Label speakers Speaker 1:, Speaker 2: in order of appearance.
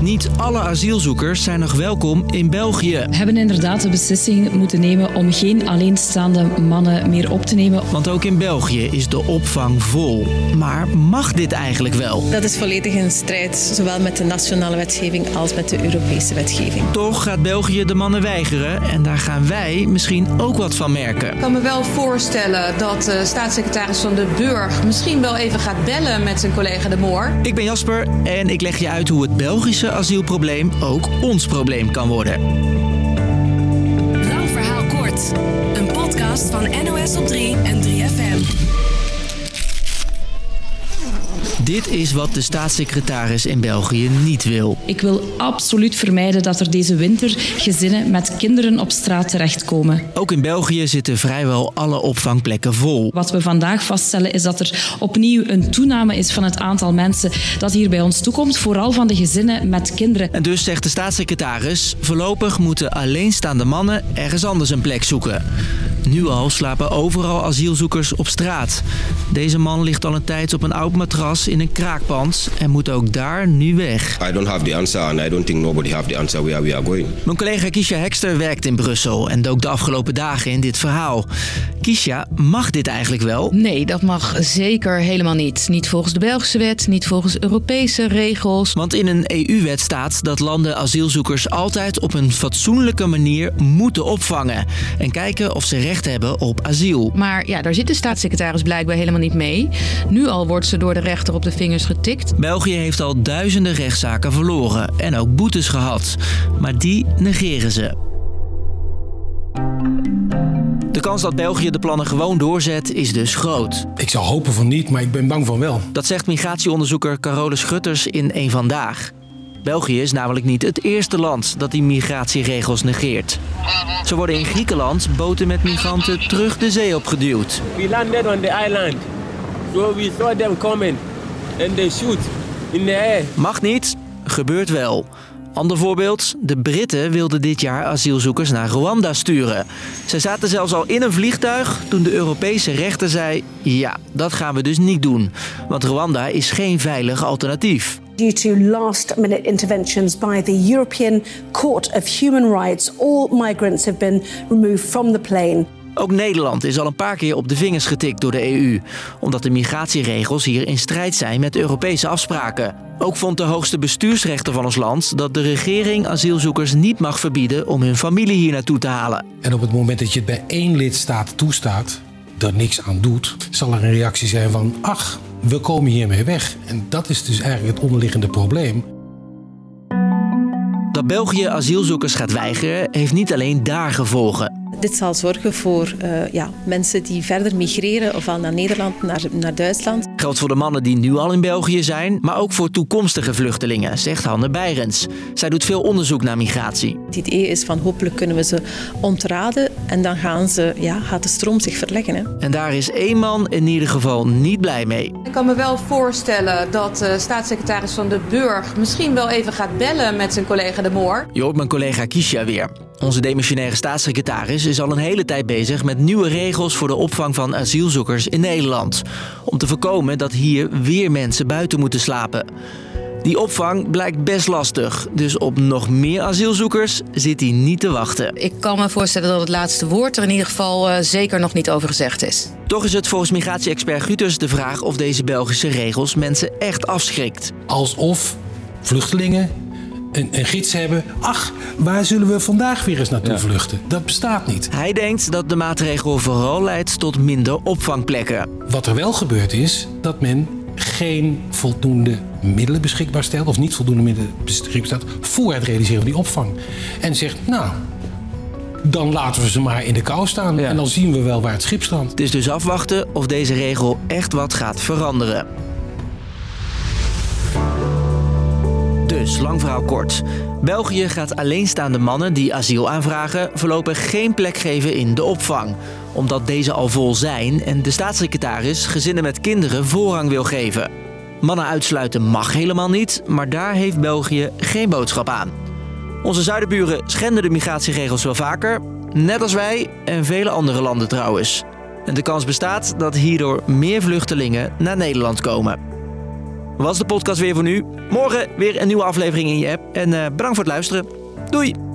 Speaker 1: Niet alle asielzoekers zijn nog welkom in België.
Speaker 2: We hebben inderdaad de beslissing moeten nemen om geen alleenstaande mannen meer op te nemen.
Speaker 1: Want ook in België is de opvang vol. Maar mag dit eigenlijk wel?
Speaker 3: Dat is volledig in strijd, zowel met de nationale wetgeving als met de Europese wetgeving.
Speaker 1: Toch gaat België de mannen weigeren en daar gaan wij misschien ook wat van merken.
Speaker 4: Ik kan me wel voorstellen dat de staatssecretaris van de Burg misschien wel even gaat bellen met zijn collega De Moor.
Speaker 1: Ik ben Jasper en ik leg je uit hoe het Belgische asielprobleem ook ons probleem kan worden.
Speaker 5: Lang verhaal kort. Een podcast van NOS op 3 en 3FM.
Speaker 1: Dit is wat de staatssecretaris in België niet wil.
Speaker 2: Ik wil absoluut vermijden dat er deze winter gezinnen met kinderen op straat terechtkomen.
Speaker 1: Ook in België zitten vrijwel alle opvangplekken vol.
Speaker 2: Wat we vandaag vaststellen is dat er opnieuw een toename is van het aantal mensen dat hier bij ons toekomt, vooral van de gezinnen met kinderen.
Speaker 1: En dus zegt de staatssecretaris: voorlopig moeten alleenstaande mannen ergens anders een plek zoeken. Nu al slapen overal asielzoekers op straat. Deze man ligt al een tijd op een oud matras in een kraakpand en moet ook daar nu weg.
Speaker 6: I don't have the answer and I don't think nobody have the answer where we are going.
Speaker 1: Mijn collega Kisha Hekster werkt in Brussel en dook de afgelopen dagen in dit verhaal. Kisha, mag dit eigenlijk wel?
Speaker 7: Nee, dat mag zeker helemaal niet. Niet volgens de Belgische wet, niet volgens Europese regels.
Speaker 1: Want in een EU-wet staat dat landen asielzoekers altijd op een fatsoenlijke manier moeten opvangen en kijken of ze recht hebben op asiel.
Speaker 7: Maar ja, daar zit de staatssecretaris blijkbaar helemaal niet mee. Nu al wordt ze door de rechter op de vingers getikt.
Speaker 1: België heeft al duizenden rechtszaken verloren en ook boetes gehad. Maar die negeren ze. De kans dat België de plannen gewoon doorzet is dus groot.
Speaker 8: Ik zou hopen van niet, maar ik ben bang van wel.
Speaker 1: Dat zegt migratieonderzoeker Carolus Schutters in Eén Vandaag. België is namelijk niet het eerste land dat die migratieregels negeert. Zo worden in Griekenland boten met migranten terug de zee opgeduwd.
Speaker 9: We landed on the island. So we saw them coming and they shoot in the air.
Speaker 1: Mag niet, gebeurt wel. Ander voorbeeld, de Britten wilden dit jaar asielzoekers naar Rwanda sturen. Zij zaten zelfs al in een vliegtuig toen de Europese rechter zei... ja, dat gaan we dus niet doen, want Rwanda is geen veilig alternatief.
Speaker 10: Due to last minute interventions by the European Court of Human Rights, all migrants have been removed from the plane.
Speaker 1: Ook Nederland is al een paar keer op de vingers getikt door de EU, omdat de migratieregels hier in strijd zijn met Europese afspraken. Ook vond de hoogste bestuursrechter van ons land dat de regering asielzoekers niet mag verbieden om hun familie hier naartoe te halen.
Speaker 8: En op het moment dat je het bij één lidstaat toestaat, er niks aan doet, zal er een reactie zijn van ach, we komen hiermee weg. En dat is dus eigenlijk het onderliggende probleem.
Speaker 1: Dat België asielzoekers gaat weigeren, heeft niet alleen daar gevolgen.
Speaker 3: Dit zal zorgen voor uh, ja, mensen die verder migreren, ofwel naar Nederland, naar, naar Duitsland.
Speaker 1: Geldt voor de mannen die nu al in België zijn, maar ook voor toekomstige vluchtelingen, zegt Hanne Beirens. Zij doet veel onderzoek naar migratie.
Speaker 3: Het idee is van hopelijk kunnen we ze ontraden en dan gaan ze, ja, gaat de stroom zich verleggen. Hè.
Speaker 1: En daar is één man in ieder geval niet blij mee.
Speaker 4: Ik kan me wel voorstellen dat de staatssecretaris van de Burg misschien wel even gaat bellen met zijn collega De Moor.
Speaker 1: Je hoort mijn collega Kisha weer. Onze demissionaire staatssecretaris is al een hele tijd bezig met nieuwe regels voor de opvang van asielzoekers in Nederland. Om te voorkomen dat hier weer mensen buiten moeten slapen. Die opvang blijkt best lastig, dus op nog meer asielzoekers zit hij niet te wachten.
Speaker 7: Ik kan me voorstellen dat het laatste woord er in ieder geval uh, zeker nog niet over gezegd is.
Speaker 1: Toch is het volgens migratie-expert Gutus de vraag of deze Belgische regels mensen echt afschrikt.
Speaker 8: Alsof vluchtelingen een, een, gids hebben. Ach, waar zullen we vandaag weer eens naartoe ja. vluchten? Dat bestaat niet.
Speaker 1: Hij denkt dat de maatregel vooral leidt tot minder opvangplekken.
Speaker 8: Wat er wel gebeurt is dat men geen voldoende middelen beschikbaar stelt, of niet voldoende middelen beschikbaar stelt, voor het realiseren van die opvang. En zegt, nou, dan laten we ze maar in de kou staan. Ja. En dan zien we wel waar het schip strandt.
Speaker 1: Het is dus afwachten of deze regel echt wat gaat veranderen. Dus, lang verhaal kort. België gaat alleenstaande mannen die asiel aanvragen voorlopig geen plek geven in de opvang. Omdat deze al vol zijn en de staatssecretaris gezinnen met kinderen voorrang wil geven. Mannen uitsluiten mag helemaal niet, maar daar heeft België geen boodschap aan. Onze zuidenburen schenden de migratieregels wel vaker, net als wij en vele andere landen trouwens. En de kans bestaat dat hierdoor meer vluchtelingen naar Nederland komen. Was de podcast weer voor nu. Morgen weer een nieuwe aflevering in je app. En bedankt voor het luisteren. Doei!